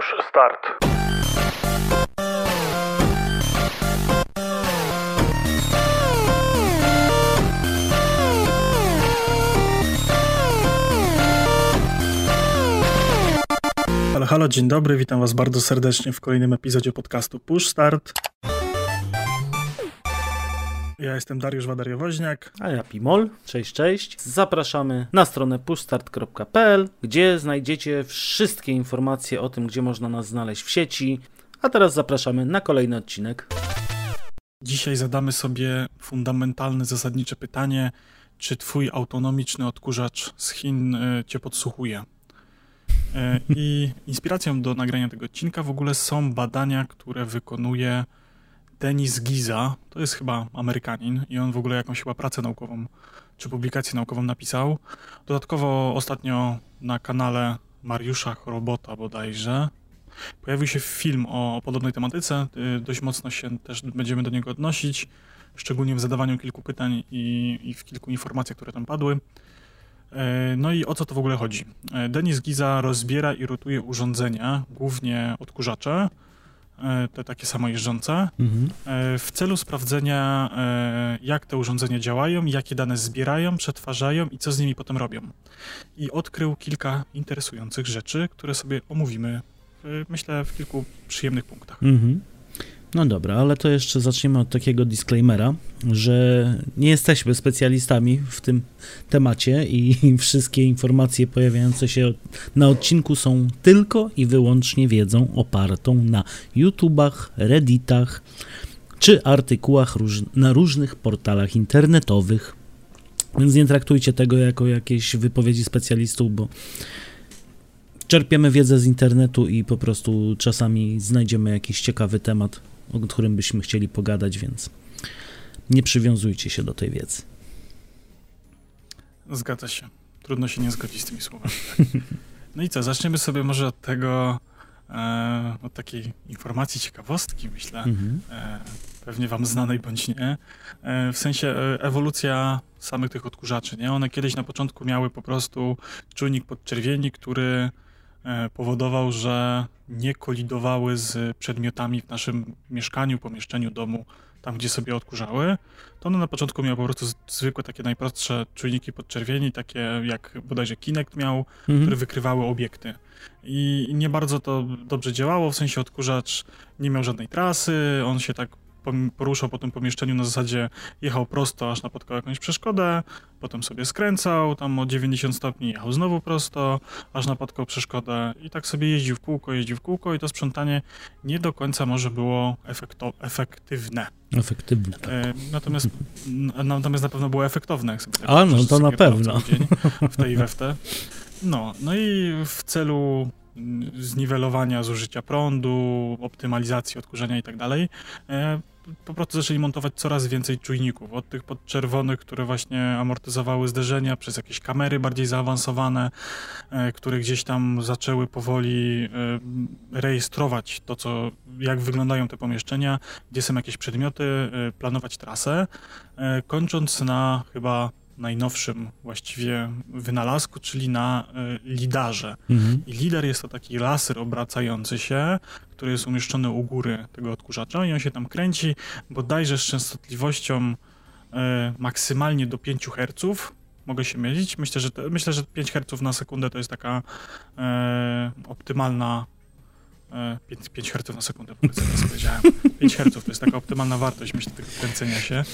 Push Start. Halo, halo, dzień dobry, witam Was bardzo serdecznie w kolejnym epizodzie podcastu Push Start. Ja jestem Dariusz Wadariowoźniak. A ja Pimol. Cześć, cześć. Zapraszamy na stronę pushstart.pl, gdzie znajdziecie wszystkie informacje o tym, gdzie można nas znaleźć w sieci. A teraz zapraszamy na kolejny odcinek. Dzisiaj zadamy sobie fundamentalne, zasadnicze pytanie, czy Twój autonomiczny odkurzacz z Chin y, Cię podsłuchuje? Y, I inspiracją do nagrania tego odcinka w ogóle są badania, które wykonuje Denis Giza. To jest chyba Amerykanin i on w ogóle jakąś chyba pracę naukową czy publikację naukową napisał. Dodatkowo ostatnio na kanale Mariusza Chorobota bodajże pojawił się film o, podobnej tematyce. Y, Dość mocno się też będziemy do niego odnosić, szczególnie w zadawaniu kilku pytań i, i w kilku informacjach, które tam padły. E, No i o co to w ogóle chodzi? E, Denis Giza rozbiera i rotuje urządzenia, głównie odkurzacze, te takie samojeżdżące, e, w celu sprawdzenia, e, jak te urządzenia działają, jakie dane zbierają, przetwarzają i co z nimi potem robią. I odkrył kilka interesujących rzeczy, które sobie omówimy, myślę, w kilku przyjemnych punktach. Mhm. No dobra, ale to jeszcze zaczniemy od takiego disclaimera, że nie jesteśmy specjalistami w tym temacie i wszystkie informacje pojawiające się na odcinku są tylko i wyłącznie wiedzą opartą na YouTubach, Redditach czy artykułach róż- na różnych portalach internetowych. Więc nie traktujcie tego jako jakieś wypowiedzi specjalistów, bo czerpiemy wiedzę z internetu i po prostu czasami znajdziemy jakiś ciekawy temat, o którym byśmy chcieli pogadać, więc nie przywiązujcie się do tej wiedzy. Zgadza się. Trudno się nie zgodzić z tymi słowami. No i co, zaczniemy sobie może od tego, e, od takiej informacji, ciekawostki, myślę, Mhm. e, pewnie wam znanej bądź nie, e, w sensie e, ewolucja samych tych odkurzaczy, nie? One kiedyś na początku miały po prostu czujnik podczerwieni, który e, powodował, że nie kolidowały z przedmiotami w naszym mieszkaniu, pomieszczeniu, domu, tam gdzie sobie odkurzały. To one na początku miały po prostu zwykłe takie najprostsze czujniki podczerwieni, takie jak bodajże Kinect miał, które Mhm. wykrywały obiekty. I nie bardzo to dobrze działało, w sensie odkurzacz nie miał żadnej trasy, on się tak poruszał po tym pomieszczeniu na zasadzie jechał prosto, aż napotkał jakąś przeszkodę, potem sobie skręcał tam o 90 stopni, jechał znowu prosto, aż napotkał przeszkodę i tak sobie jeździł w kółko, jeździł w kółko i to sprzątanie nie do końca może było efekto- efektywne. Efektywne. Tak. E, natomiast, natomiast na pewno było efektowne. Jak sobie tak A, no, to na pewno. dzień W tej we w te. No, no i w celu mm, zniwelowania zużycia prądu, optymalizacji odkurzenia i tak dalej, e, po prostu zaczęli montować coraz więcej czujników. Od tych podczerwonych, które właśnie amortyzowały zderzenia, przez jakieś kamery bardziej zaawansowane, e, które gdzieś tam zaczęły powoli e, rejestrować to, co, jak wyglądają te pomieszczenia, gdzie są jakieś przedmioty, e, planować trasę, kończąc na chyba najnowszym właściwie wynalazku, czyli na e, lidarze. Mhm. I lider jest to taki laser obracający się, który jest umieszczony u góry tego odkurzacza i on się tam kręci bodajże z częstotliwością e, maksymalnie do 5 Hz. Mogę się mylić. Myślę, że, te, myślę, że 5 Hz na sekundę to jest taka e, optymalna. E, 5, 5 Hz na sekundę, powiedzmy, powiedziałem. 5 Hz to jest taka optymalna wartość, myślę, tego kręcenia się.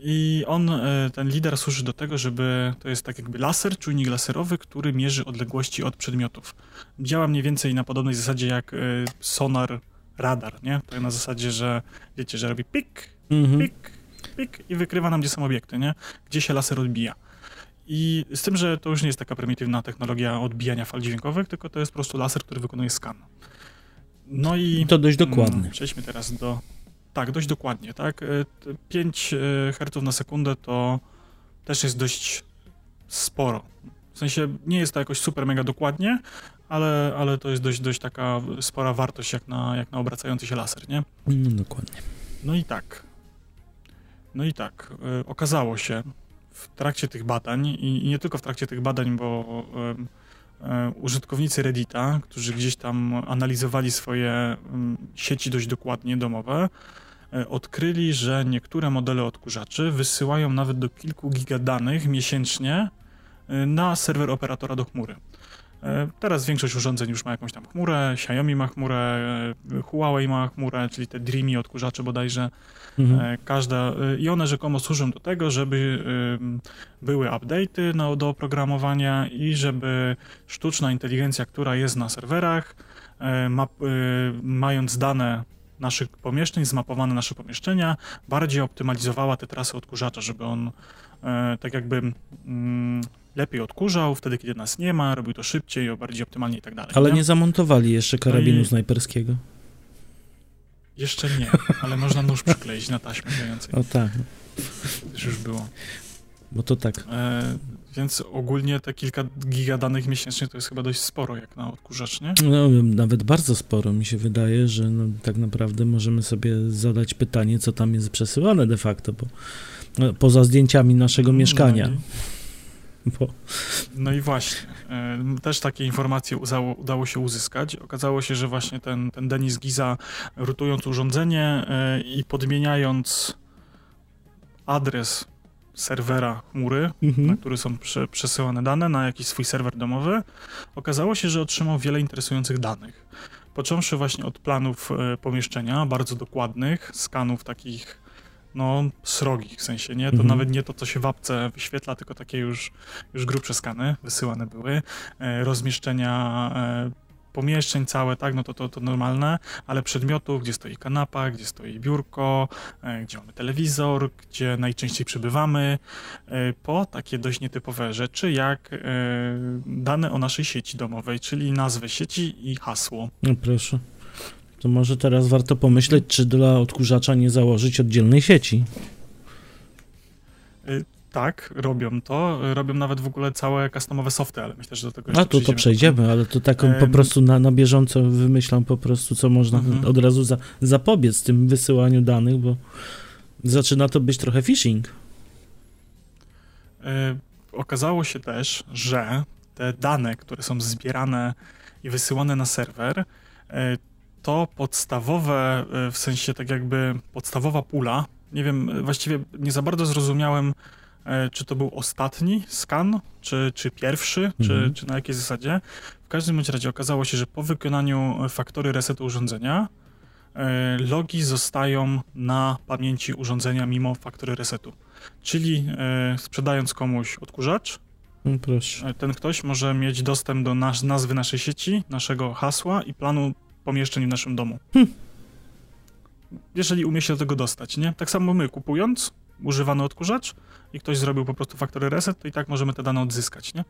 I on, e, ten lider służy do tego, żeby to jest tak jakby laser, czujnik laserowy, który mierzy odległości od przedmiotów. Działa mniej więcej na podobnej zasadzie jak e, sonar, radar, nie? To na zasadzie, że wiecie, że robi pik, Mhm. pik, pik i wykrywa nam, gdzie są obiekty, nie? Gdzie się laser odbija. I z tym, że to już nie jest taka prymitywna technologia odbijania fal dźwiękowych, tylko to jest po prostu laser, który wykonuje skan. No i... To dość dokładnie. Mm, Przejdźmy teraz do. Tak, dość dokładnie, tak. E, t- 5 Hz na sekundę to też jest dość sporo. W sensie nie jest to jakoś super mega dokładnie, ale, ale to jest dość, dość taka spora wartość jak na, jak na obracający się laser, nie? No, dokładnie. No i tak. No i tak. e, Okazało się w trakcie tych badań i, i nie tylko w trakcie tych badań, bo e, użytkownicy Reddita, którzy gdzieś tam analizowali swoje sieci dość dokładnie domowe, e, odkryli, że niektóre modele odkurzaczy wysyłają nawet do kilku giga danych miesięcznie e, na serwer operatora do chmury. E, teraz większość urządzeń już ma jakąś tam chmurę, Xiaomi ma chmurę, e, Huawei ma chmurę, czyli te Dreamy odkurzacze bodajże. Mhm. E, każda, I one rzekomo służą do tego, żeby były update'y no, do oprogramowania i żeby sztuczna inteligencja, która jest na serwerach, ma, mając dane naszych pomieszczeń, zmapowane nasze pomieszczenia, bardziej optymalizowała te trasy odkurzacza, żeby on tak jakby mm, lepiej odkurzał, wtedy kiedy nas nie ma, robił to szybciej, bardziej optymalnie i tak dalej. Ale nie, nie zamontowali jeszcze karabinu no i... snajperskiego. Jeszcze nie, ale można nóż przykleić na taśmę klejącej. O tak. Już było. Bo to tak. E, więc ogólnie te kilka giga danych miesięcznie to jest chyba dość sporo jak na odkurzacz, nie? No, nawet bardzo sporo. Mi się wydaje, że no, tak naprawdę możemy sobie zadać pytanie, co tam jest przesyłane de facto, bo no, poza zdjęciami naszego no, mieszkania. No, bo... No i właśnie, e, też takie informacje udało, udało się uzyskać. Okazało się, że właśnie ten, ten Denis Giza, rutując urządzenie e, i podmieniając adres serwera chmury, mhm. na który są prze, przesyłane dane, na jakiś swój serwer domowy, okazało się, że otrzymał wiele interesujących danych. Począwszy właśnie od planów e, pomieszczenia, bardzo dokładnych, skanów takich no, srogich w sensie, nie? To mhm. nawet nie to, co się w apce wyświetla, tylko takie już, już grubsze skany wysyłane były, e, rozmieszczenia e, pomieszczeń całe, tak, no to, to, to normalne, ale przedmiotów, gdzie stoi kanapa, gdzie stoi biurko, e, gdzie mamy telewizor, gdzie najczęściej przebywamy, e, po takie dość nietypowe rzeczy, jak e, dane o naszej sieci domowej, czyli nazwę sieci i hasło. No proszę. To może teraz warto pomyśleć, czy dla odkurzacza nie założyć oddzielnej sieci. Tak, robią to. Robią nawet w ogóle całe customowe softy, ale myślę, że do tego jeszcze A tu to przejdziemy, ale to taką po prostu na, na bieżąco wymyślam po prostu, co można mhm. od razu za, zapobiec tym wysyłaniu danych, bo zaczyna to być trochę phishing. E, okazało się też, że te dane, które są zbierane i wysyłane na serwer, e, to podstawowe, e, w sensie tak jakby podstawowa pula, nie wiem, właściwie nie za bardzo zrozumiałem, czy to był ostatni skan, czy, czy pierwszy, mhm. czy, czy na jakiej zasadzie. W każdym bądź razie okazało się, że po wykonaniu faktory resetu urządzenia e, logi zostają na pamięci urządzenia mimo faktory resetu. Czyli sprzedając komuś odkurzacz, no Proszę. ten ktoś może mieć dostęp do nas nazwy naszej sieci, naszego hasła i planu pomieszczeń w naszym domu. Hm. Jeżeli umie się do tego dostać, nie? Tak samo my kupując używany odkurzacz i ktoś zrobił po prostu faktory reset, to i tak możemy te dane odzyskać, nie?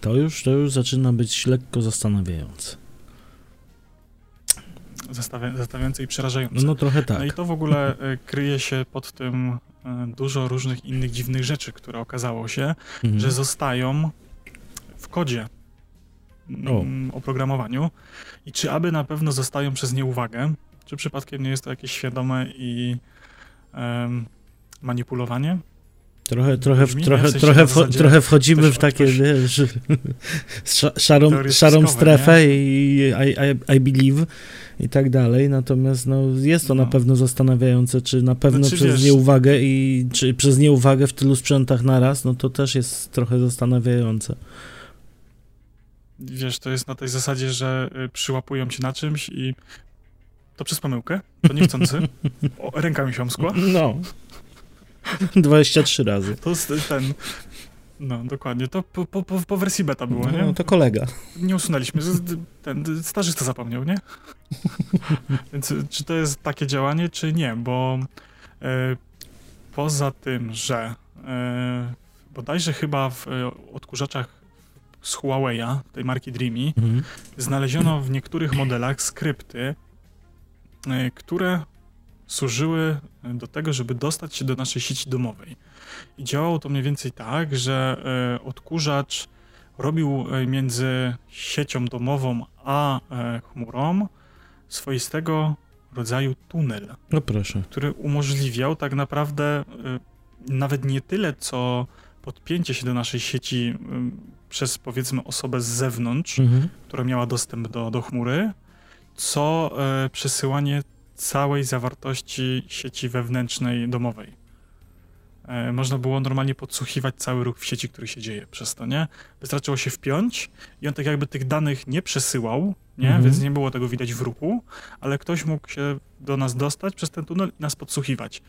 To już, to już zaczyna być lekko zastanawiające. zastanawiające i przerażające. No trochę tak. No i to w ogóle e, kryje się pod tym e, dużo różnych innych dziwnych rzeczy, które okazało się, mhm. że zostają w kodzie o. Mm, oprogramowaniu i czy aby na pewno zostają przez nie uwagę, czy przypadkiem nie jest to jakieś świadome i um, manipulowanie? Trochę, trochę, Brzmi, trochę, w sensie trochę, trochę wchodzimy w takie, ktoś... wiesz, szarą, szarą strefę nie? i I, I, I, believe i tak dalej, natomiast no, jest to no. na pewno zastanawiające, czy na pewno znaczy, przez wiesz, nieuwagę i czy przez nieuwagę w tylu sprzętach naraz, no to też jest trochę zastanawiające wiesz, to jest na tej zasadzie, że y, przyłapują cię na czymś i to przez pomyłkę, to niechcący, o, ręka mi się omskła. No. 23 razy. To jest ten, no dokładnie, to po, po, po wersji beta było, no, nie? No to kolega. Nie usunęliśmy, ten stażysta zapomniał, nie? Więc czy to jest takie działanie, czy nie, bo e, poza tym, że e, bodajże chyba w e, odkurzaczach z Huawei'a, tej marki Dreamy, mhm. znaleziono w niektórych modelach skrypty, które służyły do tego, żeby dostać się do naszej sieci domowej. I działało to mniej więcej tak, że e, odkurzacz robił e, między siecią domową a chmurą swoistego rodzaju tunel. No proszę. Który umożliwiał tak naprawdę nawet nie tyle, co podpięcie się do naszej sieci przez powiedzmy osobę z zewnątrz, mhm. która miała dostęp do, do chmury, co e, przesyłanie całej zawartości sieci wewnętrznej domowej. E, można było normalnie podsłuchiwać cały ruch w sieci, który się dzieje przez to, nie? Wystarczyło się wpiąć i on tak jakby tych danych nie przesyłał, nie? Mhm. Więc nie było tego widać w ruchu, ale ktoś mógł się do nas dostać przez ten tunel i nas podsłuchiwać.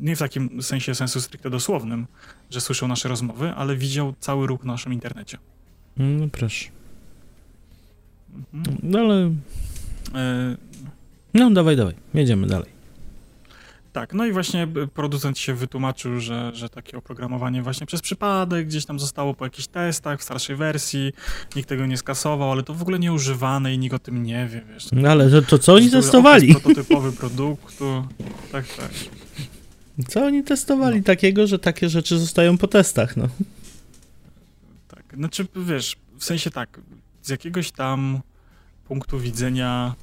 Nie w takim sensie sensu stricte dosłownym, że słyszał nasze rozmowy, ale widział cały ruch w naszym internecie. No proszę. Mhm. No ale... E... No dawaj, dawaj, jedziemy dalej. Tak, no i właśnie producent się wytłumaczył, że, że takie oprogramowanie właśnie przez przypadek gdzieś tam zostało po jakichś testach w starszej wersji, nikt tego nie skasował, ale to w ogóle nieużywane i nikt o tym nie wie, wiesz. No ale to, to co oni testowali? prototypowy produktu, tak, tak. Co oni testowali no. takiego, że takie rzeczy zostają po testach, no? Tak, znaczy wiesz, w sensie tak, z jakiegoś tam punktu widzenia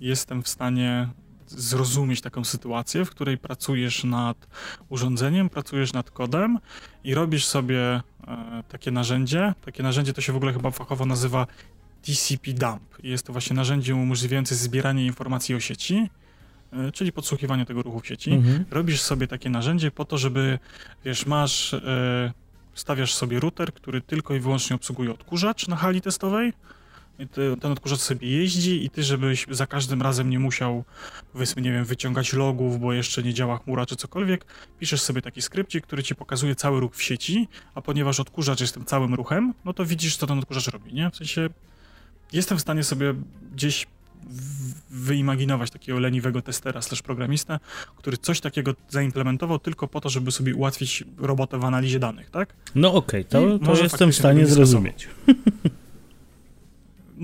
jestem w stanie zrozumieć taką sytuację, w której pracujesz nad urządzeniem, pracujesz nad kodem i robisz sobie e, takie narzędzie. Takie narzędzie to się w ogóle chyba fachowo nazywa TCP dump. Jest to właśnie narzędzie umożliwiające zbieranie informacji o sieci, e, czyli podsłuchiwanie tego ruchu w sieci. Mhm. Robisz sobie takie narzędzie po to, żeby, wiesz, masz, e, stawiasz sobie router, który tylko i wyłącznie obsługuje odkurzacz na hali testowej, ty, ten odkurzacz sobie jeździ i ty, żebyś za każdym razem nie musiał, powiedzmy, nie wiem, wyciągać logów, bo jeszcze nie działa chmura czy cokolwiek, piszesz sobie taki skrypcik, który ci pokazuje cały ruch w sieci, a ponieważ odkurzacz jest tym całym ruchem, no to widzisz, co ten odkurzacz robi, nie? W sensie jestem w stanie sobie gdzieś wyimaginować takiego leniwego testera slash programistę, który coś takiego zaimplementował tylko po to, żeby sobie ułatwić robotę w analizie danych, tak? No okej, okay, to, to jestem w stanie zrozumieć.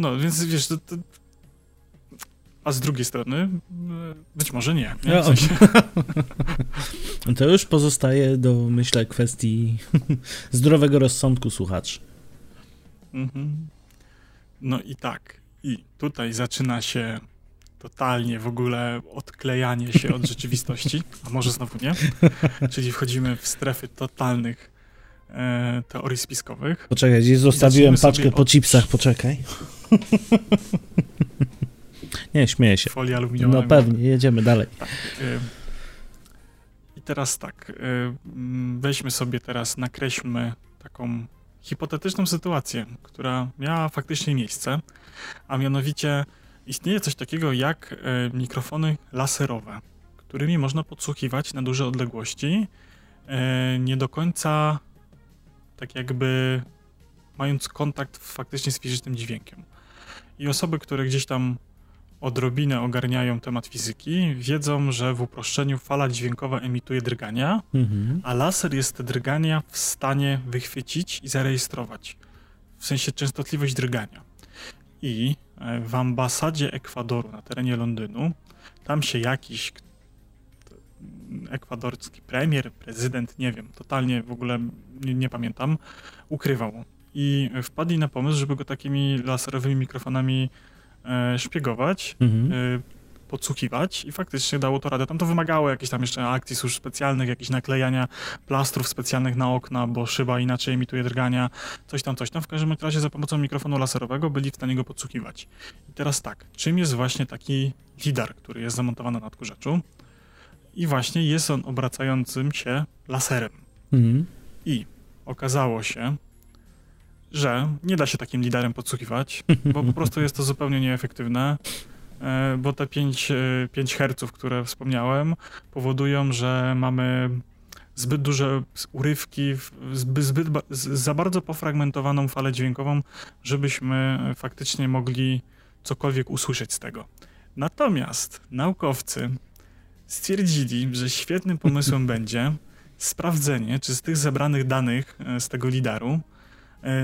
No, więc wiesz, to, to... a z drugiej strony być może nie. nie? W sensie... to już pozostaje do, myślę, kwestii zdrowego rozsądku słuchaczy. Mhm. No i tak. I tutaj zaczyna się totalnie w ogóle odklejanie się od rzeczywistości, a może znowu nie. Czyli wchodzimy w strefy totalnych e, teorii spiskowych. Poczekaj, gdzieś zostawiłem paczkę po chipsach, poczekaj. Nie, śmieję się. Folia aluminiowa. No pewnie, jedziemy dalej. Tak, y, I teraz tak, y, mm, weźmy sobie teraz, nakreślmy taką hipotetyczną sytuację, która miała faktycznie miejsce, a mianowicie istnieje coś takiego jak y, mikrofony laserowe, którymi można podsłuchiwać na duże odległości, nie do końca tak jakby mając kontakt faktycznie z fizycznym dźwiękiem. I osoby, które gdzieś tam odrobinę ogarniają temat fizyki, wiedzą, że w uproszczeniu fala dźwiękowa emituje drgania, mhm. a laser jest te drgania w stanie wychwycić i zarejestrować. W sensie częstotliwość drgania. I e, w ambasadzie Ekwadoru na terenie Londynu, tam się jakiś ekwadorski premier, prezydent, nie wiem, totalnie w ogóle nie, nie pamiętam, ukrywał i wpadli na pomysł, żeby go takimi laserowymi mikrofonami e, szpiegować, mhm. e, podsłuchiwać i faktycznie dało to radę. Tam to wymagało jakichś tam jeszcze akcji służb specjalnych, jakichś naklejania plastrów specjalnych na okna, bo szyba inaczej emituje drgania, coś tam, coś tam. W każdym razie za pomocą mikrofonu laserowego byli w stanie go podsłuchiwać. I teraz tak, czym jest właśnie taki lidar, który jest zamontowany na odkurzaczu? I właśnie jest on obracającym się laserem. Mhm. I okazało się, że nie da się takim liderem podsłuchiwać, bo po prostu jest to zupełnie nieefektywne, e, bo te 5, 5 Hz, które wspomniałem, powodują, że mamy zbyt duże urywki, zbyt, zbyt, za bardzo pofragmentowaną falę dźwiękową, żebyśmy faktycznie mogli cokolwiek usłyszeć z tego. Natomiast naukowcy stwierdzili, że świetnym pomysłem będzie sprawdzenie, czy z tych zebranych danych e, z tego lidaru E,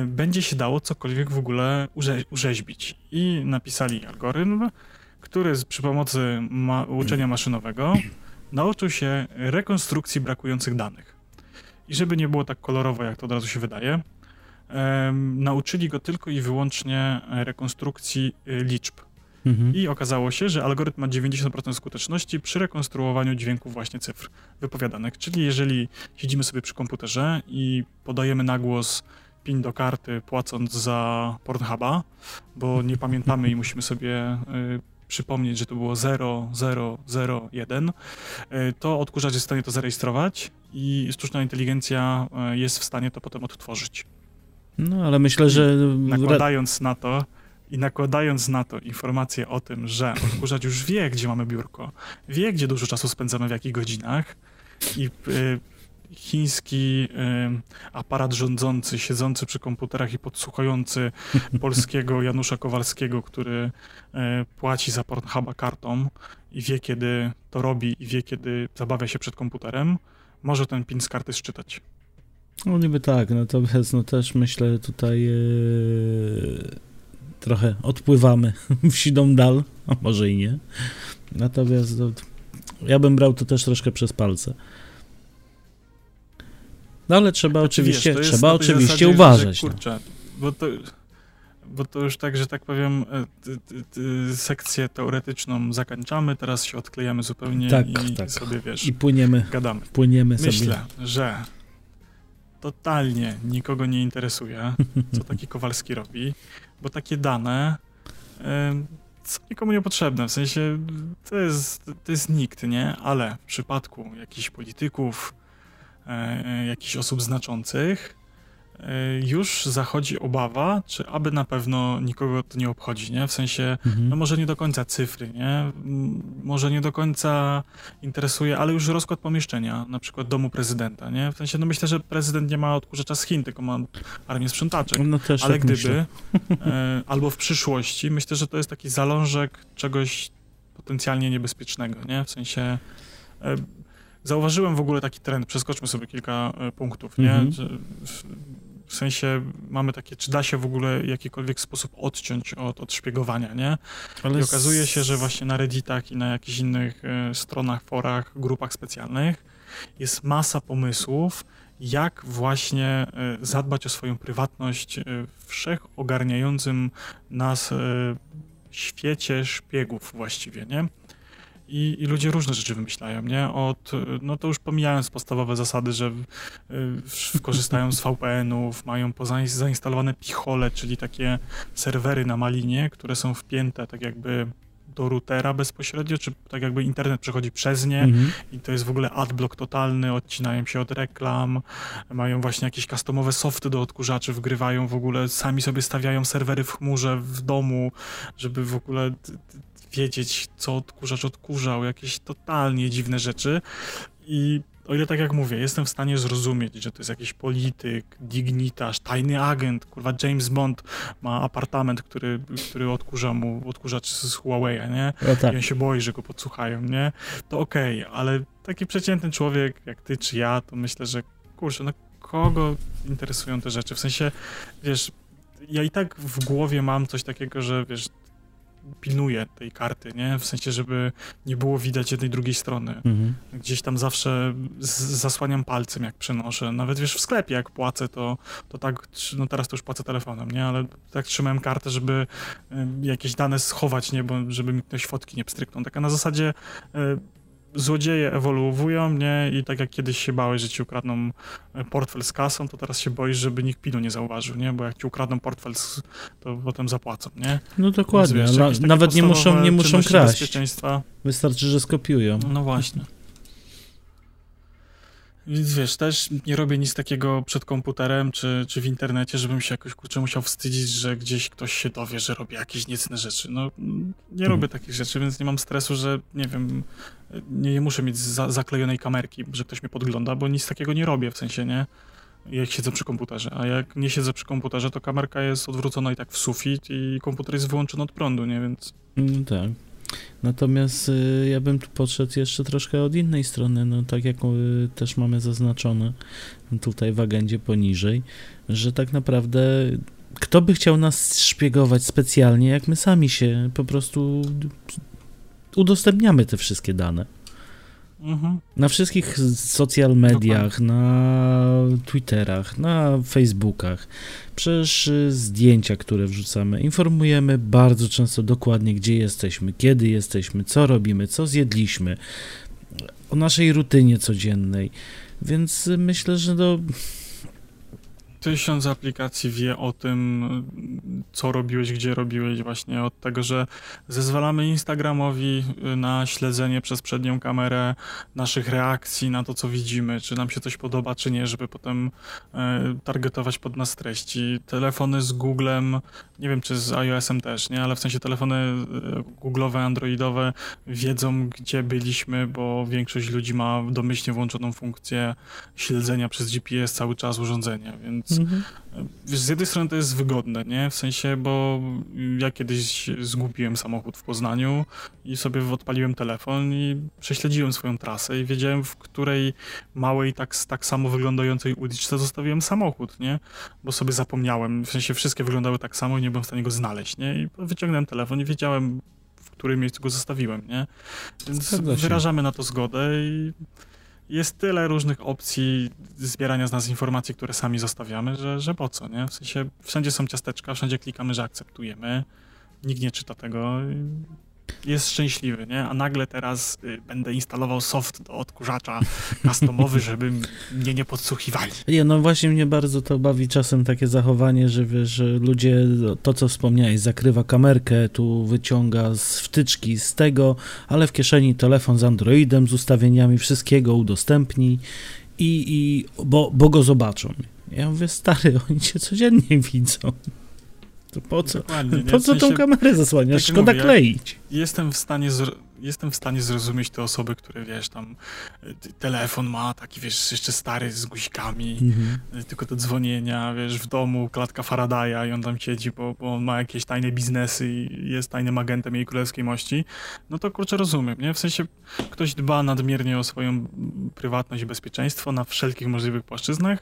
będzie się dało cokolwiek w ogóle urze urzeźbić. I napisali algorytm, który przy pomocy ma uczenia maszynowego nauczył się rekonstrukcji brakujących danych. I żeby nie było tak kolorowo, jak to od razu się wydaje, nauczyli go tylko i wyłącznie rekonstrukcji e, liczb. Mhm. I okazało się, że algorytm ma 90% skuteczności przy rekonstruowaniu dźwięków właśnie cyfr wypowiadanych. Czyli jeżeli siedzimy sobie przy komputerze i podajemy na głos PIN do karty, płacąc za Pornhuba, bo nie pamiętamy i musimy sobie y, przypomnieć, że to było 0001, y, to odkurzacz jest w stanie to zarejestrować i sztuczna inteligencja y, jest w stanie to potem odtworzyć. No, ale myślę, że... Nakładając na to i nakładając na to informację o tym, że odkurzacz już wie, gdzie mamy biurko, wie, gdzie dużo czasu spędzamy w jakich godzinach i chiński aparat rządzący, siedzący przy komputerach i podsłuchujący polskiego Janusza Kowalskiego, który y, płaci za Pornhuba kartą i wie, kiedy to robi i wie, kiedy zabawia się przed komputerem, może ten pin z karty szczytać. No niby tak, natomiast no też myślę tutaj yy, trochę odpływamy w sidą dal, a może i nie. Natomiast no, ja bym brał to też troszkę przez palce. No ale trzeba znaczy, oczywiście, wiesz, trzeba oczywiście zasadzie, uważać. Że, no. kurczę, bo to, bo to już tak, że tak powiem, e, sekcję teoretyczną zakończamy, teraz się odklejamy zupełnie tak, i tak. sobie, wiesz, I płyniemy, gadamy. Płyniemy Myślę, sobie. że totalnie nikogo nie interesuje, co taki Kowalski robi, bo takie dane są nikomu niepotrzebne, w sensie to jest, to jest nikt, nie? Ale w przypadku jakichś polityków, jakichś osób znaczących, E, już zachodzi obawa, czy aby na pewno nikogo to nie obchodzi, nie? W sensie, mhm. no może nie do końca cyfry, nie? Może nie do końca interesuje, ale już rozkład pomieszczenia, na przykład domu prezydenta, nie? W sensie, no myślę, że prezydent nie ma odkurzacza z Chin, tylko ma armię sprzątaczek. No też ale tak gdyby, e, albo w przyszłości, myślę, że to jest taki zalążek czegoś potencjalnie niebezpiecznego, nie? W sensie... Zauważyłem w ogóle taki trend, przeskoczmy sobie kilka e, punktów, nie? Mhm. W sensie mamy takie, czy da się w ogóle w jakikolwiek sposób odciąć od, od szpiegowania, nie? Ale I okazuje się, że właśnie na Redditach i na jakichś innych e, stronach, forach, grupach specjalnych jest masa pomysłów, jak właśnie e, zadbać o swoją prywatność w wszechogarniającym nas świecie szpiegów właściwie, nie? I, I, ludzie różne rzeczy wymyślają, nie? Od, no to już pomijając podstawowe zasady, że y, korzystają z VPN-ów, mają zainstalowane pichole, czyli takie serwery na malinie, które są wpięte tak jakby do routera bezpośrednio, czy tak jakby internet przechodzi przez nie mhm. i to jest w ogóle adblock totalny, odcinają się od reklam, mają właśnie jakieś customowe softy do odkurzaczy, wgrywają w ogóle, sami sobie stawiają serwery w chmurze w domu, żeby w ogóle wiedzieć, co odkurzacz odkurzał, jakieś totalnie dziwne rzeczy. I o ile tak jak mówię, jestem w stanie zrozumieć, że to jest jakiś polityk, dignitarz, tajny agent, kurwa James Bond ma apartament, który, który odkurza mu odkurzacz z Huawei, nie? No tak. I on się boi, że go podsłuchają, nie? To okej, okay, ale taki przeciętny człowiek jak ty czy ja, to myślę, że kurczę, no kogo interesują te rzeczy? W sensie, wiesz, ja i tak w głowie mam coś takiego, że wiesz, pilnuję tej karty, nie? W sensie, żeby nie było widać jednej, drugiej strony. Mhm. Gdzieś tam zawsze zasłaniam palcem, jak przenoszę. Nawet wiesz, w sklepie jak płacę, to, to tak, no teraz to już płacę telefonem, nie? Ale tak trzymałem kartę, żeby jakieś dane schować, nie? Bo żeby mi ktoś fotki nie pstryknął. Taka na zasadzie e, złodzieje ewoluują, nie? I tak jak kiedyś się bałeś, że ci ukradną e, portfel z kasą, to teraz się boisz, żeby nikt pinu nie zauważył, nie? Bo jak ci ukradną portfel, to potem zapłacą, nie? No dokładnie, Więc, wiesz, nawet nie muszą, nie muszą kraść. Wystarczy, że skopiują. No właśnie. Więc wiesz, też nie robię nic takiego przed komputerem czy, czy w internecie, żebym się jakoś kurczę musiał wstydzić, że gdzieś ktoś się dowie, że robię jakieś niecne rzeczy. No, nie robię mhm. takich rzeczy, więc nie mam stresu, że nie wiem, nie, nie muszę mieć za, zaklejonej kamerki, że ktoś mnie podgląda, bo nic takiego nie robię, w sensie, nie? Jak siedzę przy komputerze, a jak nie siedzę przy komputerze, to kamerka jest odwrócona i tak w sufit i komputer jest wyłączony od prądu, nie? Więc... Mm, tak. Natomiast y, ja bym tu podszedł jeszcze troszkę od innej strony, no tak jak y, też mamy zaznaczone tutaj w agendzie poniżej, że tak naprawdę kto by chciał nas szpiegować specjalnie, jak my sami się po prostu udostępniamy te wszystkie dane. Mhm. Na wszystkich social mediach, na Twitterach, na Facebookach, przez zdjęcia, które wrzucamy, informujemy bardzo często dokładnie, gdzie jesteśmy, kiedy jesteśmy, co robimy, co zjedliśmy, o naszej rutynie codziennej. Więc myślę, że do tysiąc aplikacji wie o tym, co robiłeś, gdzie robiłeś, właśnie od tego, że zezwalamy Instagramowi y, na śledzenie przez przednią kamerę naszych reakcji na to, co widzimy, czy nam się coś podoba, czy nie, żeby potem e, targetować pod nas treści. Telefony z Googlem, nie wiem, czy z iOS-em też, nie, ale w sensie telefony y, Google'owe, Androidowe wiedzą, gdzie byliśmy, bo większość ludzi ma domyślnie włączoną funkcję śledzenia przez GPS cały czas urządzenia, więc Mhm. Z jednej strony to jest wygodne, nie? W sensie, bo ja kiedyś zgubiłem samochód w Poznaniu i sobie odpaliłem telefon i prześledziłem swoją trasę i wiedziałem, w której małej, tak, tak samo wyglądającej uliczce zostawiłem samochód, nie? Bo sobie zapomniałem, w sensie wszystkie wyglądały tak samo i nie byłem w stanie go znaleźć, nie? I wyciągnąłem telefon i wiedziałem, w którym miejscu go zostawiłem, nie? Więc wyrażamy na to zgodę i jest tyle różnych opcji zbierania z nas informacji, które sami zostawiamy, że, że po co, nie? W sensie wszędzie są ciasteczka, wszędzie klikamy, że akceptujemy, nikt nie czyta tego jest szczęśliwy, nie? A nagle teraz y, będę instalował soft do odkurzacza customowy, żeby mnie nie podsłuchiwali. Nie, no właśnie mnie bardzo to bawi czasem takie zachowanie, że wiesz, ludzie, to co wspomniałeś, zakrywa kamerkę, tu wyciąga z wtyczki z tego, ale w kieszeni telefon z Androidem, z ustawieniami wszystkiego udostępni i, i bo, bo go zobaczą. Ja mówię, stary, oni cię codziennie widzą. To po co, po co w sensie, tą kamerę zasłaniasz? Tak Szkoda mówię, kleić. Jestem w stanie jestem w stanie zrozumieć te osoby, które wiesz, tam y, telefon ma taki, wiesz, jeszcze stary z guzikami, mhm. Y, tylko do dzwonienia, wiesz, w domu klatka Faradaya i on tam siedzi, bo, bo on ma jakieś tajne biznesy i jest tajnym agentem jej królewskiej mości, no to kurczę rozumiem, nie? W sensie ktoś dba nadmiernie o swoją prywatność i bezpieczeństwo na wszelkich możliwych płaszczyznach,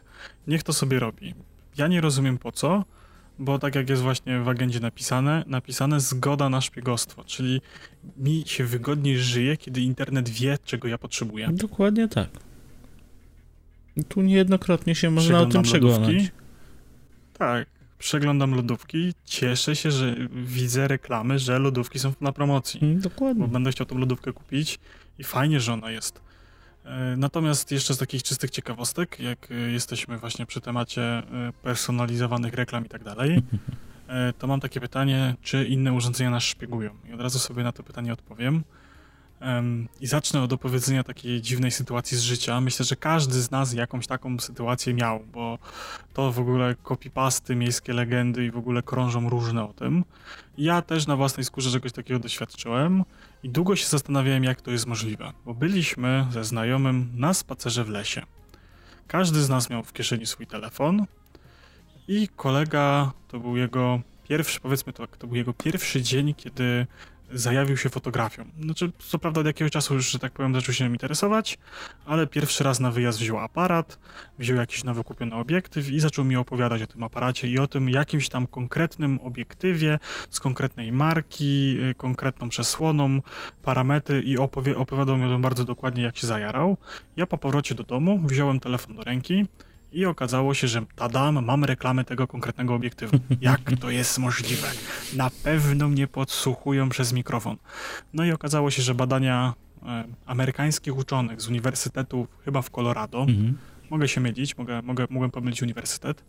niech to sobie robi. Ja nie rozumiem po co, bo tak jak jest właśnie w agendzie napisane, napisane zgoda na szpiegostwo, czyli mi się wygodniej żyje, kiedy internet wie, czego ja potrzebuję. Dokładnie tak. Tu niejednokrotnie się można o tym przeglądać. Tak, przeglądam lodówki, cieszę się, że widzę reklamy, że lodówki są na promocji. Dokładnie. Bo będę chciał tą lodówkę kupić i fajnie, że ona jest. E, natomiast jeszcze z takich czystych ciekawostek, jak e, jesteśmy właśnie przy temacie e, personalizowanych reklam i tak dalej, to mam takie pytanie, czy inne urządzenia nas szpiegują? I od razu sobie na to pytanie odpowiem. I zacznę od opowiedzenia takiej dziwnej sytuacji z życia. Myślę, że każdy z nas jakąś taką sytuację miał, bo to w ogóle copypasty, miejskie legendy i w ogóle krążą różne o tym. Ja też na własnej skórze czegoś takiego doświadczyłem i długo się zastanawiałem, jak to jest możliwe, bo byliśmy ze znajomym na spacerze w lesie. Każdy z nas miał w kieszeni swój telefon i kolega, to był jego pierwszy, powiedzmy to, to był jego pierwszy dzień, kiedy zajawił się fotografią. Znaczy, co prawda od jakiegoś czasu już, że tak powiem, zaczął się nim interesować, ale pierwszy raz na wyjazd wziął aparat, wziął jakiś nowy kupiony obiektyw i zaczął mi opowiadać o tym aparacie i o tym jakimś tam konkretnym obiektywie z konkretnej marki, y, konkretną przesłoną, parametry i opowiadał mi o tym bardzo dokładnie, jak się zajarał. Ja po powrocie do domu wziąłem telefon do ręki, i okazało się, że tadam, mam reklamę tego konkretnego obiektywu. Jak to jest możliwe? Na pewno mnie podsłuchują przez mikrofon. No i okazało się, że badania e, amerykańskich uczonych z uniwersytetu, chyba w Colorado, mhm. mogę się mylić, mogę, mogę, mogłem pomylić uniwersytet,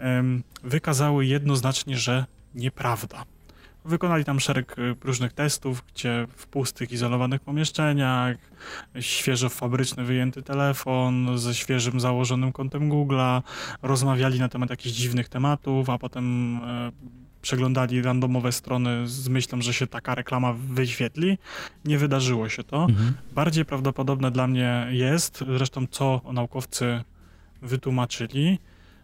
e, wykazały jednoznacznie, że nieprawda. Wykonali tam szereg y, różnych testów, gdzie w pustych, izolowanych pomieszczeniach, świeżo fabryczny wyjęty telefon ze świeżym założonym kontem Google'a, rozmawiali na temat jakichś dziwnych tematów, a potem e, przeglądali randomowe strony z myślą, że się taka reklama wyświetli. Nie wydarzyło się to. Mhm. Bardziej prawdopodobne dla mnie jest, zresztą co naukowcy wytłumaczyli,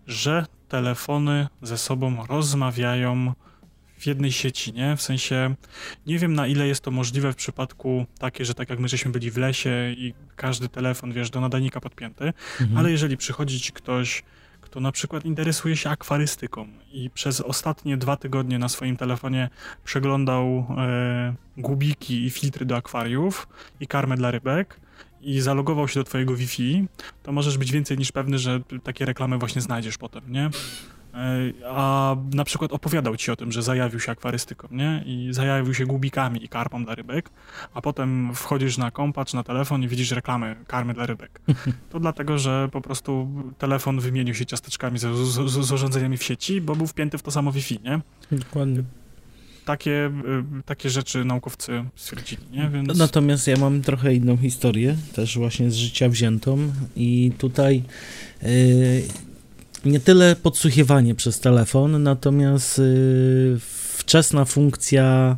że telefony ze sobą rozmawiają w jednej sieci, nie? W sensie nie wiem na ile jest to możliwe w przypadku takie, że tak jak my żeśmy byli w lesie i każdy telefon, wiesz, do nadajnika podpięty, mhm. ale jeżeli przychodzi ci ktoś, kto na przykład interesuje się akwarystyką i przez ostatnie dwa tygodnie na swoim telefonie przeglądał e, gubiki i filtry do akwariów i karmę dla rybek i zalogował się do twojego Wi-Fi, to możesz być więcej niż pewny, że takie reklamy właśnie znajdziesz potem, nie? E, a na przykład opowiadał ci o tym, że zajawił się akwarystyką, nie? I zajawił się gubikami i karpą dla rybek, a potem wchodzisz na kompa czy na telefon i widzisz reklamy karmy dla rybek. To dlatego, że po prostu telefon wymienił się ciasteczkami z, z, z, z urządzeniami w sieci, bo był wpięty w to samo Wi-Fi, nie? Dokładnie. Takie, y, takie rzeczy naukowcy stwierdzili, nie? Więc... Natomiast ja mam trochę inną historię, też właśnie z życia wziętą i tutaj yy, nie tyle podsłuchiwanie przez telefon, natomiast yy, wczesna funkcja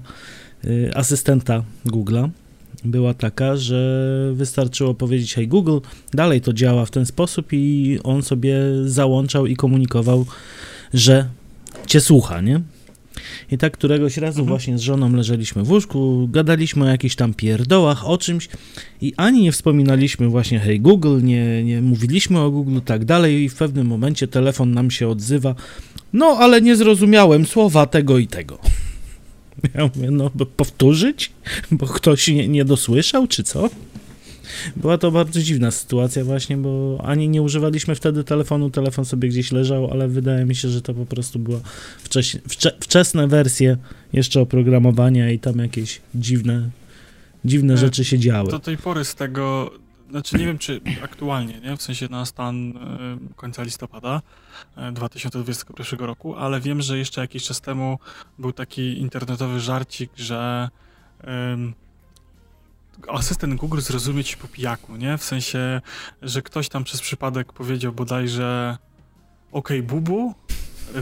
yy, asystenta Google'a była taka, że wystarczyło powiedzieć hej Google, dalej to działa w ten sposób i on sobie załączał i komunikował, że cię słucha, nie? I tak któregoś razu mhm. właśnie z żoną leżeliśmy w łóżku, gadaliśmy o jakichś tam pierdołach, o czymś i ani nie wspominaliśmy właśnie hej Google, nie, nie mówiliśmy o Google, tak dalej i w pewnym momencie telefon nam się odzywa, no ale nie zrozumiałem słowa tego i tego. Ja mówię, no powtórzyć? Bo ktoś nie, nie dosłyszał, czy co? Była to bardzo dziwna sytuacja właśnie, bo ani nie używaliśmy wtedy telefonu, telefon sobie gdzieś leżał, ale wydaje mi się, że to po prostu była wcześ, wcze, wczesne wersje jeszcze oprogramowania i tam jakieś dziwne, dziwne e, rzeczy się działy. Do tej pory z tego, znaczy nie wiem czy aktualnie, nie? w sensie na stan końca listopada 2021 e, roku, ale wiem, że jeszcze jakiś czas temu był taki internetowy żarcik, że asystent Google zrozumie ci po pijaku, nie? W sensie, że ktoś tam przez przypadek powiedział bodajże OK Bubu,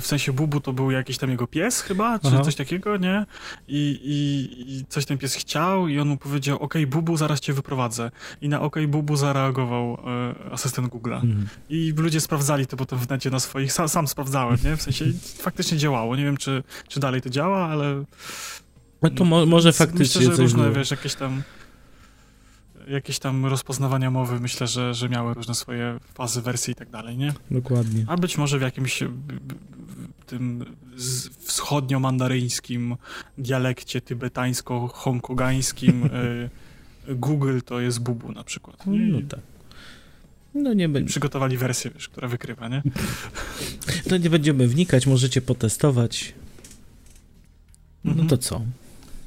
w sensie Bubu to był jakiś tam jego pies chyba, czy Aha. coś takiego, nie? I, i, I, coś ten pies chciał i on mu powiedział, OK Bubu, zaraz cię wyprowadzę. I na OK Bubu zareagował e, asystent Google'a. Mhm. I ludzie sprawdzali to potem w necie na swoich, sam, sam sprawdzałem, nie? W sensie faktycznie działało. Nie wiem, czy, czy dalej to działa, ale... No to mo może faktycznie myślę, że różne, było. wiesz, jakieś tam jakieś tam rozpoznawania mowy, myślę, że, że miały różne swoje fazy, wersje i tak dalej, nie? Dokładnie. A być może w jakimś tym wschodnio-mandaryńskim dialekcie tybetańsko-hongkogańskim y, Google to jest bubu na przykład. Nie? No tak. No nie. Przygotowali wersję, wiesz, która wykrywa, nie? No nie będziemy wnikać, możecie potestować. No mhm. to co?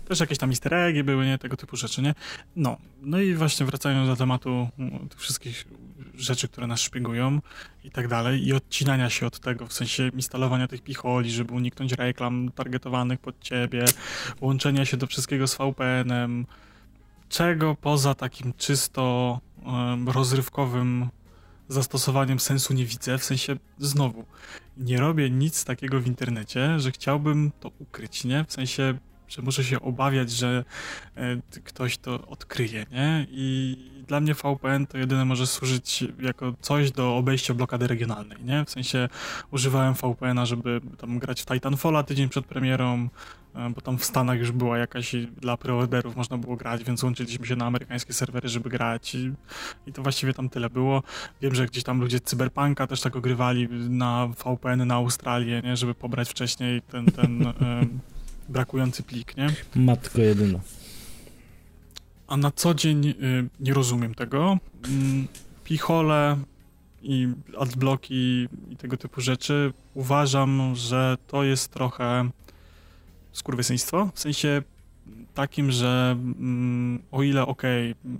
Też jakieś tam easter eggi były, nie? Tego typu rzeczy, nie? No. No i właśnie wracając do tematu no, tych wszystkich rzeczy, które nas szpiegują i tak dalej i odcinania się od tego, w sensie instalowania tych picholi, żeby uniknąć reklam targetowanych pod ciebie, łączenia się do wszystkiego z VPN-em, czego poza takim czysto um, rozrywkowym zastosowaniem sensu nie widzę, w sensie znowu, nie robię nic takiego w internecie, że chciałbym to ukryć, nie? W sensie że muszę się obawiać, że e, ktoś to odkryje, nie? I dla mnie VPN to jedyne może służyć jako coś do obejścia blokady regionalnej, nie? W sensie używałem VPN-a, żeby tam grać w Titanfalla tydzień przed premierą, e, bo tam w Stanach już była jakaś dla preorderów można było grać, więc łączyliśmy się na amerykańskie serwery, żeby grać i, i to właściwie tam tyle było. Wiem, że gdzieś tam ludzie Cyberpunka też tak ogrywali na VPN na Australię, nie? Żeby pobrać wcześniej ten, ten brakujący plik, nie? Matko jedyna. A na co dzień y, nie rozumiem tego. Mm, pichole i adblocki i tego typu rzeczy uważam, że to jest trochę skurwysyństwo. W sensie takim, że mm, o ile okej, okay,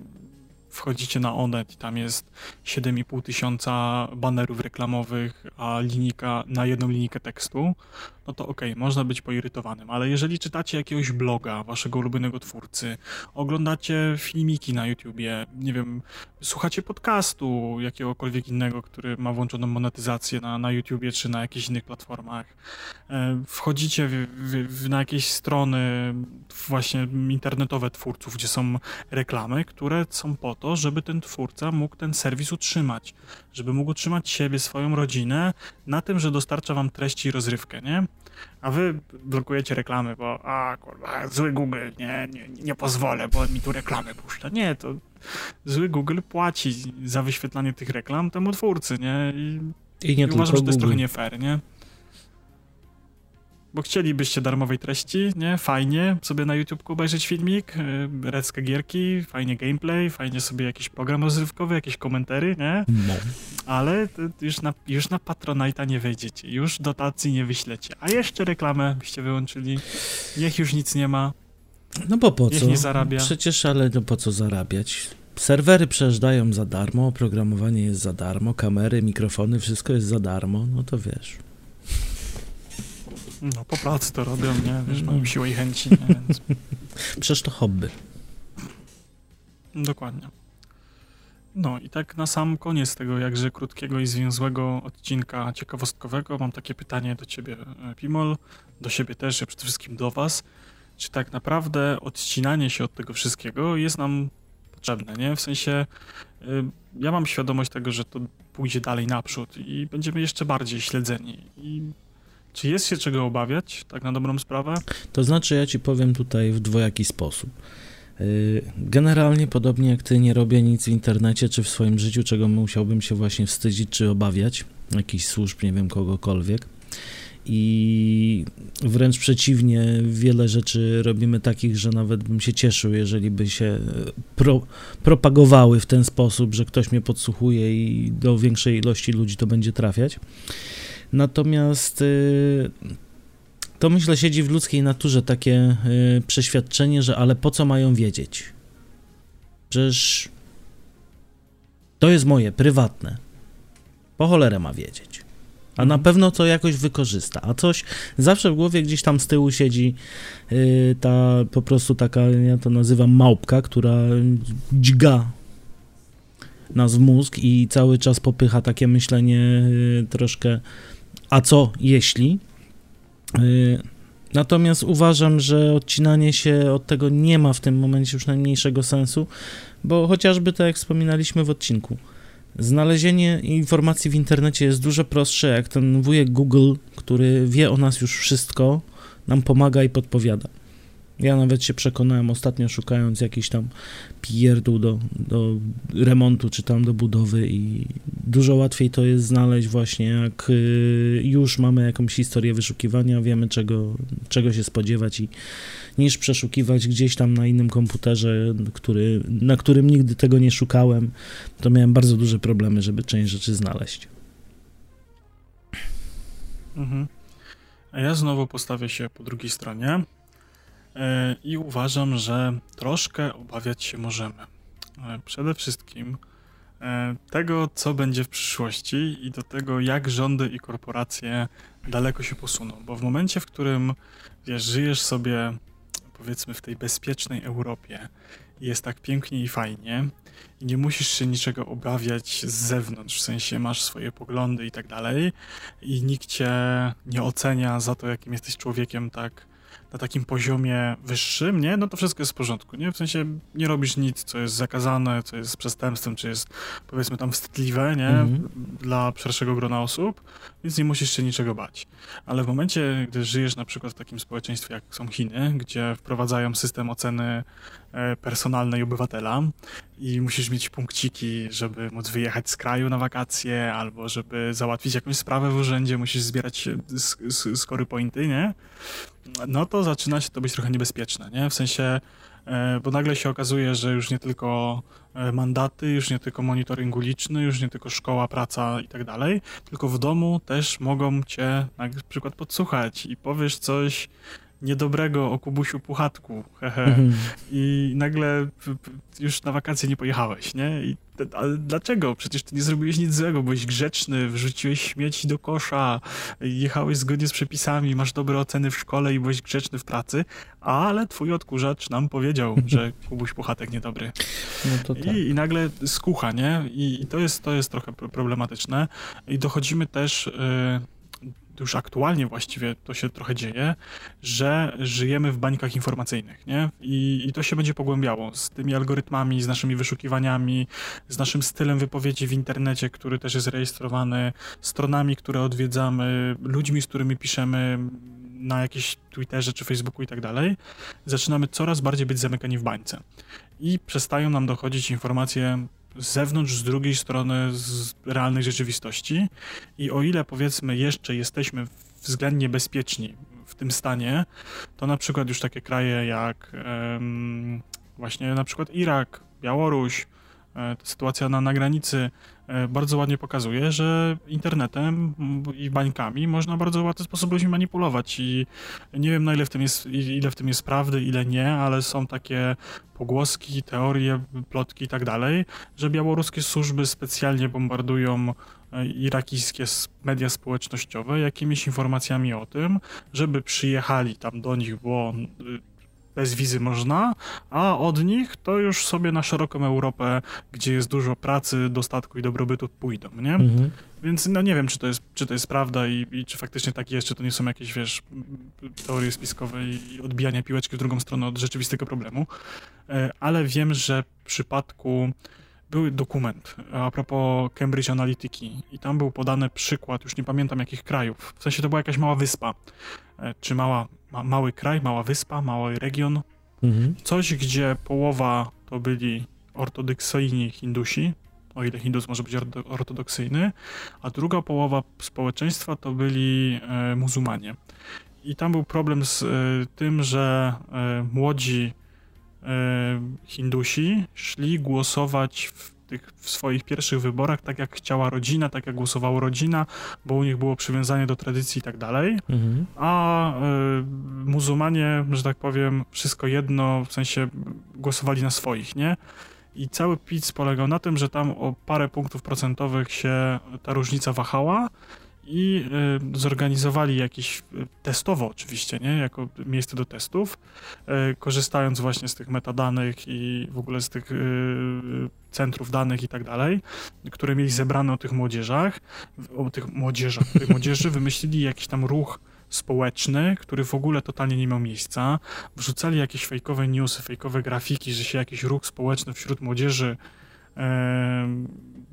wchodzicie na Onet i tam jest 7,5 tysiąca banerów reklamowych, a linijka na jedną linijkę tekstu, no to okej, okay, można być poirytowanym, ale jeżeli czytacie jakiegoś bloga waszego ulubionego twórcy, oglądacie filmiki na YouTubie, nie wiem, słuchacie podcastu jakiegokolwiek innego, który ma włączoną monetyzację na, na YouTubie czy na jakichś innych platformach, e, wchodzicie w, w, w, na jakieś strony właśnie internetowe twórców, gdzie są reklamy, które są po to, żeby ten twórca mógł ten serwis utrzymać, żeby mógł utrzymać siebie, swoją rodzinę na tym, że dostarcza wam treści i rozrywkę, nie? A wy blokujecie reklamy, bo a kurwa, zły Google, nie, nie, nie pozwolę, bo mi tu reklamy puszcza. Nie, to zły Google płaci za wyświetlanie tych reklam temu twórcy, nie? I, I nie i uważam, że to jest trochę nie fair, nie? Bo chcielibyście darmowej treści, nie? Fajnie sobie na YouTube obejrzeć filmik, yy, reckę gierki, fajnie gameplay, fajnie sobie jakiś program rozrywkowy, jakieś komentary, nie? No. Ale już na, już na Patronite'a nie wejdziecie, już dotacji nie wyślecie, a jeszcze reklamę byście wyłączyli, niech już nic nie ma. No bo po Niech co? nie zarabia. Przecież, ale no po co zarabiać? Serwery przejeżdżają za darmo, oprogramowanie jest za darmo, kamery, mikrofony, wszystko jest za darmo, no to wiesz. No po pracy to robią, nie? Wiesz, No. mają siłę i chęci, nie? Więc... Przecież to hobby. Dokładnie. No i tak na sam koniec tego jakże krótkiego i zwięzłego odcinka ciekawostkowego mam takie pytanie do ciebie, e, Pimol, do siebie też, a przede wszystkim do was. Czy tak naprawdę odcinanie się od tego wszystkiego jest nam potrzebne, nie? W sensie y, ja mam świadomość tego, że to pójdzie dalej naprzód i będziemy jeszcze bardziej śledzeni. I czy jest się czego obawiać, tak na dobrą sprawę? To znaczy, ja ci powiem tutaj w dwojaki sposób. Yy, Generalnie, podobnie jak ty, nie robię nic w internecie czy w swoim życiu, czego musiałbym się właśnie wstydzić czy obawiać, jakichś służb, nie wiem, kogokolwiek. I wręcz przeciwnie, wiele rzeczy robimy takich, że nawet bym się cieszył, jeżeli by się e, pro, propagowały w ten sposób, że ktoś mnie podsłuchuje i do większej ilości ludzi to będzie trafiać. Natomiast y, to myślę siedzi w ludzkiej naturze takie y, przeświadczenie, że ale po co mają wiedzieć? Przecież to jest moje, prywatne. Po cholerę ma wiedzieć. A na Mhm. pewno to jakoś wykorzysta. A coś zawsze w głowie gdzieś tam z tyłu siedzi y, ta po prostu taka, ja to nazywam małpka, która dźga nas w mózg i cały czas popycha takie myślenie y, troszkę a co jeśli? Y, Natomiast uważam, że odcinanie się od tego nie ma w tym momencie już najmniejszego sensu, bo chociażby tak jak wspominaliśmy w odcinku, znalezienie informacji w internecie jest dużo prostsze jak ten wujek Google, który wie o nas już wszystko, nam pomaga i podpowiada. Ja nawet się przekonałem ostatnio szukając jakiś tam pierdół do, do remontu czy tam do budowy i dużo łatwiej to jest znaleźć właśnie jak y, już mamy jakąś historię wyszukiwania, wiemy czego, czego się spodziewać i niż przeszukiwać gdzieś tam na innym komputerze, który, na którym nigdy tego nie szukałem, to miałem bardzo duże problemy, żeby część rzeczy znaleźć. Mhm. A ja znowu postawię się po drugiej stronie i uważam, że troszkę obawiać się możemy. E, Przede wszystkim e, tego, co będzie w przyszłości i do tego, jak rządy i korporacje daleko się posuną. Bo w momencie, w którym wiesz, żyjesz sobie powiedzmy w tej bezpiecznej Europie jest tak pięknie i fajnie i nie musisz się niczego obawiać z zewnątrz, w sensie masz swoje poglądy i tak dalej i nikt cię nie ocenia za to, jakim jesteś człowiekiem tak na takim poziomie wyższym, nie? No to wszystko jest w porządku, nie? W sensie nie robisz nic, co jest zakazane, co jest przestępstwem, czy jest powiedzmy tam wstydliwe, nie? Mhm. Dla szerszego grona osób, więc nie musisz się niczego bać. Ale w momencie, gdy żyjesz na przykład w takim społeczeństwie, jak są Chiny, gdzie wprowadzają system oceny e, personalnej obywatela i musisz mieć punkciki, żeby móc wyjechać z kraju na wakacje, albo żeby załatwić jakąś sprawę w urzędzie, musisz zbierać sk- sk- scory pointy, nie? No to zaczyna się to być trochę niebezpieczne, nie? W sensie, e, bo nagle się okazuje, że już nie tylko e, mandaty, już nie tylko monitoring uliczny, już nie tylko szkoła, praca i tak dalej, tylko w domu też mogą cię na przykład podsłuchać i powiesz coś niedobrego o Kubusiu Puchatku, hehe, Mhm. i nagle już na wakacje nie pojechałeś, nie? I ale dlaczego? Przecież ty nie zrobiłeś nic złego, byłeś grzeczny, wrzuciłeś śmieci do kosza, jechałeś zgodnie z przepisami, masz dobre oceny w szkole i byłeś grzeczny w pracy, ale twój odkurzacz nam powiedział, że Kubuś Puchatek niedobry. No tak. I, I nagle skucha, nie? I, i to, jest, to jest trochę pro- problematyczne. I dochodzimy też, y, już aktualnie właściwie to się trochę dzieje, że żyjemy w bańkach informacyjnych, nie? I, I to się będzie pogłębiało z tymi algorytmami, z naszymi wyszukiwaniami, z naszym stylem wypowiedzi w internecie, który też jest rejestrowany, stronami, które odwiedzamy, ludźmi, z którymi piszemy na jakieś Twitterze czy Facebooku i tak dalej. Zaczynamy coraz bardziej być zamykani w bańce i przestają nam dochodzić informacje z zewnątrz, z drugiej strony, z realnej rzeczywistości. I o ile powiedzmy jeszcze jesteśmy względnie bezpieczni w tym stanie, to na przykład już takie kraje jak właśnie na przykład Irak, Białoruś, sytuacja na, na granicy e, bardzo ładnie pokazuje, że internetem i bańkami można bardzo łatwy sposób ludźmi manipulować. I nie wiem na ile w tym jest, ile w tym jest prawdy, ile nie, ale są takie pogłoski, teorie, plotki i tak dalej, że białoruskie służby specjalnie bombardują e, irakijskie media społecznościowe jakimiś informacjami o tym, żeby przyjechali tam do nich, bo bez wizy można, a od nich to już sobie na szeroką Europę, gdzie jest dużo pracy, dostatku i dobrobytu pójdą, nie? Mhm. Więc no nie wiem, czy to jest, czy to jest prawda i, i, czy faktycznie tak jest, czy to nie są jakieś, wiesz, teorie spiskowe i odbijania piłeczki w drugą stronę od rzeczywistego problemu, e, ale wiem, że w przypadku był dokument a propos Cambridge Analytiki i tam był podany przykład, już nie pamiętam jakich krajów, w sensie to była jakaś mała wyspa, e, czy mała, ma, mały kraj, mała wyspa, mały region, mhm. coś, gdzie połowa to byli ortodoksyjni Hindusi, o ile Hindus może być ortodoksyjny, a druga połowa społeczeństwa to byli e, muzułmanie. I tam był problem z e, tym, że e, młodzi Hindusi szli głosować w, tych, w swoich pierwszych wyborach tak, jak chciała rodzina, tak jak głosowała rodzina, bo u nich było przywiązanie do tradycji i tak dalej. Mhm. A y, muzułmanie, że tak powiem, wszystko jedno, w sensie głosowali na swoich, nie? I cały PiS polegał na tym, że tam o parę punktów procentowych się ta różnica wahała i y, zorganizowali jakieś, y, testowo oczywiście, nie, jako miejsce do testów, y, korzystając właśnie z tych metadanych i w ogóle z tych centrów danych i tak dalej, które mieli zebrane o tych młodzieżach, o tych młodzieżach, tych młodzieży wymyślili jakiś tam ruch społeczny, który w ogóle totalnie nie miał miejsca. Wrzucali jakieś fejkowe newsy, fejkowe grafiki, że się jakiś ruch społeczny wśród młodzieży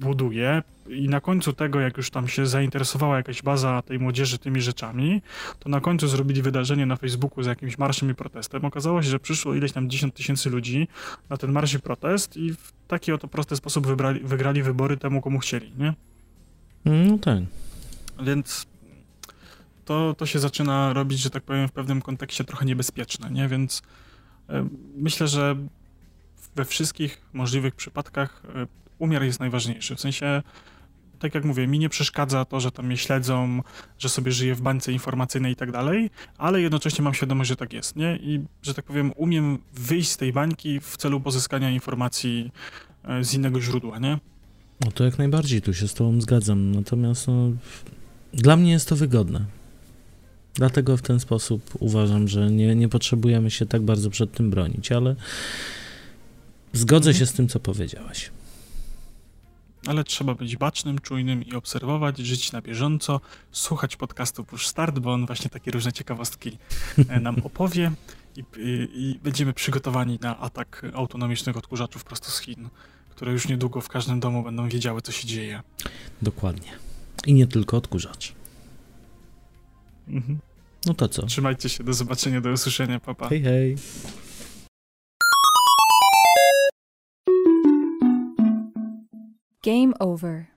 buduje i na końcu tego, jak już tam się zainteresowała jakaś baza tej młodzieży tymi rzeczami, to na końcu zrobili wydarzenie na Facebooku z jakimś marszem i protestem. Okazało się, że przyszło ileś tam 10 tysięcy ludzi na ten marsz i protest i w taki oto prosty sposób wybrali, wygrali wybory temu, komu chcieli, nie? No tak. Więc to, to się zaczyna robić, że tak powiem, w pewnym kontekście trochę niebezpieczne, nie? Więc myślę, że we wszystkich możliwych przypadkach e, umiar jest najważniejszy. W sensie, tak jak mówię, mi nie przeszkadza to, że tam mnie śledzą, że sobie żyję w bańce informacyjnej i tak dalej, ale jednocześnie mam świadomość, że tak jest, nie? I, że tak powiem, umiem wyjść z tej bańki w celu pozyskania informacji e, z innego źródła, nie? No to jak najbardziej, tu się z tobą zgadzam. Natomiast no, dla mnie jest to wygodne. Dlatego w ten sposób uważam, że nie, nie potrzebujemy się tak bardzo przed tym bronić, ale Zgodzę mhm. się z tym, co powiedziałaś. Ale trzeba być bacznym, czujnym i obserwować, żyć na bieżąco, słuchać podcastu Push Start, bo on właśnie takie różne ciekawostki e, nam opowie i, i, będziemy przygotowani na atak autonomicznych odkurzaczów prosto z Chin, które już niedługo w każdym domu będą wiedziały, co się dzieje. Dokładnie. I nie tylko odkurzacz. Mhm. No to co? Trzymajcie się, do zobaczenia, do usłyszenia, papa. Hej, hej. Game over.